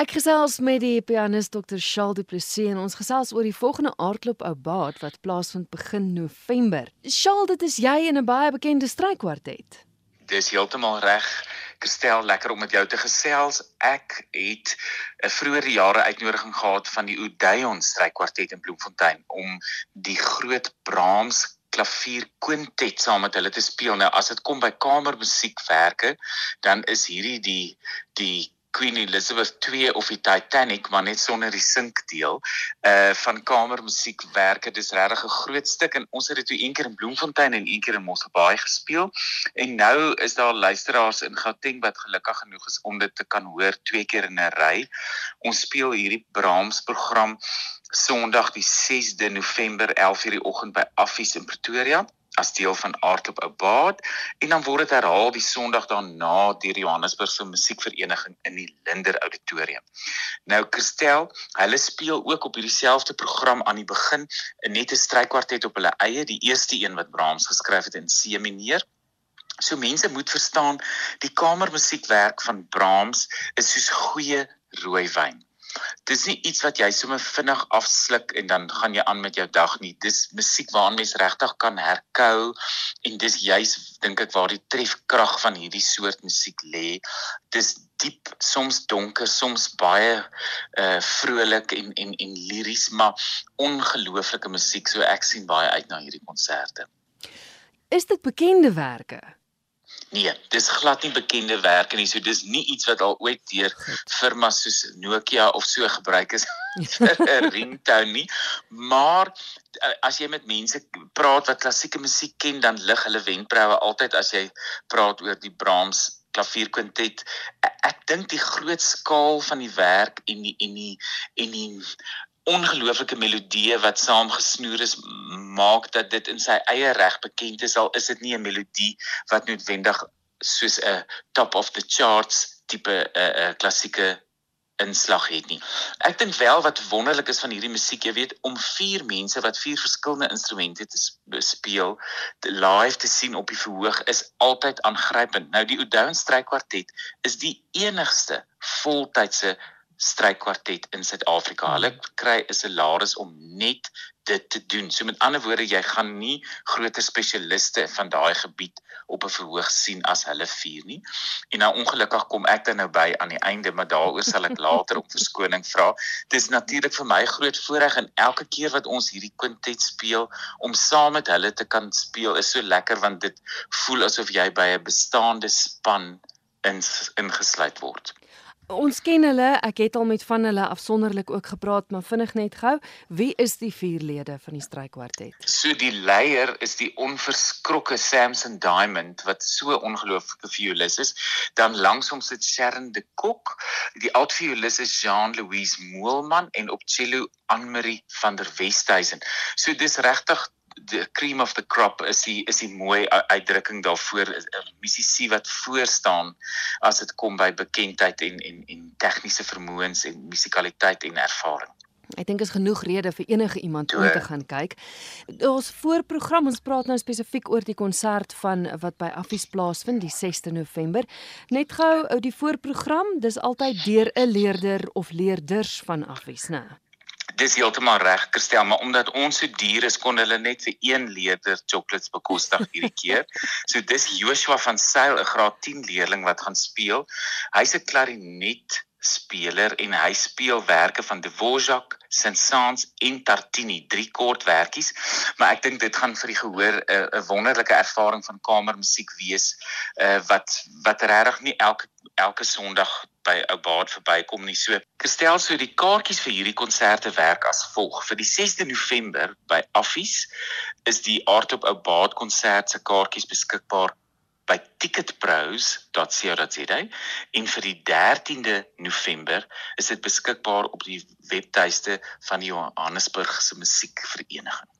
Ek gesels met die pianis Dr. Charles Du Plessis en ons gesels oor die volgende aardklop ou baat wat plaasvind begin November. Charles, dit is jy in 'n baie bekende strykwartet. Dis heeltemal reg. Kristel, lekker om met jou te gesels. Ek het 'n vroeë jare uitnodiging gehad van die Odeon strykwartet in Bloemfontein om die groot Brahms klavier kwintet saam met hulle te speel. Nou as dit kom by kamermusiekwerke, dan is hierdie die die Queen Elizabeth II of die Titanic maar net sonder die sinkdeel uh van kamermusiekwerke dis regtig 'n groot stuk en ons het dit toe een keer in Bloemfontein en een keer in Mosselbaai gespeel. En nou is daar luisteraars in Gauteng wat gelukkig genoeg is om dit te kan hoor twee keer in 'n ry. Ons speel hierdie Brahms program Sondag die 6de November 11:00 die oggend by Affies in Pretoria as deel van Aardklop Ou Baad en dan word dit herhaal die Sondag daarna deur die Johannesburgse Musiekvereniging in die Linder Auditorium. Nou Christel, hulle speel ook op hierdie selfde program aan die begin 'n nette strykwartet op hulle eie, die eerste een wat Brahms geskryf het in C mineur. So mense moet verstaan, die kamermusiekwerk van Brahms is soos goeie rooiwyn. Dis nie iets wat jy sommer vinnig afsluk en dan gaan jy aan met jou dag nie. Dis musiek waaraan mens regtig kan herkou en dis juis dink ek waar die trefkrag van hierdie soort musiek lê. Dis diep, soms donker, soms baie uh vrolik en en en liries, maar ongelooflike musiek. So ek sien baie uit na hierdie konserte. Is dit bekende werke? Nee, dis glad nie bekende werke nie. So dis nie iets wat al ooit deur firmas soos Nokia of so gebruik is vir 'n ringtone nie. Maar as jy met mense praat wat klassieke musiek ken, dan lig hulle wenkbroue altyd as jy praat oor die Brahms klavierkwintet. Ek, ek dink die groot skaal van die werk en die en die en die ongelooflike melodieë wat saamgesnoer is maak dat dit in sy eie reg bekend is al is dit nie 'n melodie wat noodwendig soos 'n top of the charts tipe 'n uh, 'n uh, klassieke inslag het nie. Ek dink wel wat wonderlik is van hierdie musiek, jy weet, om vier mense wat vier verskillende instrumente te speel, te live te sien op die verhoog is altyd aangrypend. Nou die Odeon strykwartet is die enigste voltydse strykwartet in Suid-Afrika. Hulle kry 'n salaris om net dit te doen. So met ander woorde, jy gaan nie groter spesialiste van daai gebied op 'n verhoog sien as hulle vier nie. En nou ongelukkig kom ek dan nou by aan die einde, maar daaroor sal ek later om verskoning vra. Dis natuurlik vir my groot voorreg en elke keer wat ons hierdie kwintet speel om saam met hulle te kan speel is so lekker want dit voel asof jy by 'n bestaande span ingesluit word. Ons ken hulle, ek het al met van hulle afsonderlik ook gepraat, maar vinnig net gou, wie is die vier lede van die strykwartet? So die leier is die onverskrokke Samson Diamond wat so ongelooflike violis is. Dan langs hom sit Sharon de Kok, die oud violis is Jean-Louise Moelman en op cello Anne-Marie van der Westhuizen. So dis regtig the cream of the crop is die is die mooi uitdrukking daarvoor 'n musisi wat voor staan as dit kom by bekendheid en en en tegniese vermoëns en musikaliteit en ervaring. Ek dink is genoeg rede vir enige iemand om te gaan kyk. Ons voorprogram ons praat nou spesifiek oor die konsert van wat by Affies plaasvind die 6de November. Net gou ou die voorprogram, dis altyd deur 'n leerder of leerders van Affies, né? Dis heeltemal reg, Christel, maar omdat ons so duur is, kon hulle net vir een liter chocolates bekostig hierdie keer. so dis Joshua van Sail, 'n graad 10 leerling wat gaan speel. Hy's 'n klarinet speler en hy speel werke van Dvorak, Saint-Saëns en Tartini, drie kort werkies, maar ek dink dit gaan vir die gehoor 'n uh, wonderlike ervaring van kamermusiek wees, uh, wat wat regtig nie elke elke Sondag by ou baad verbykom nie. So, Kristel, so die kaartjies vir hierdie konserte werk as volg. Vir die 6de November by Affies is die Art op ou baad konsert se kaartjies beskikbaar by ticketpros.co.za en vir die 13de November is dit beskikbaar op die webtuiste van die Johannesburgse Musiekvereniging.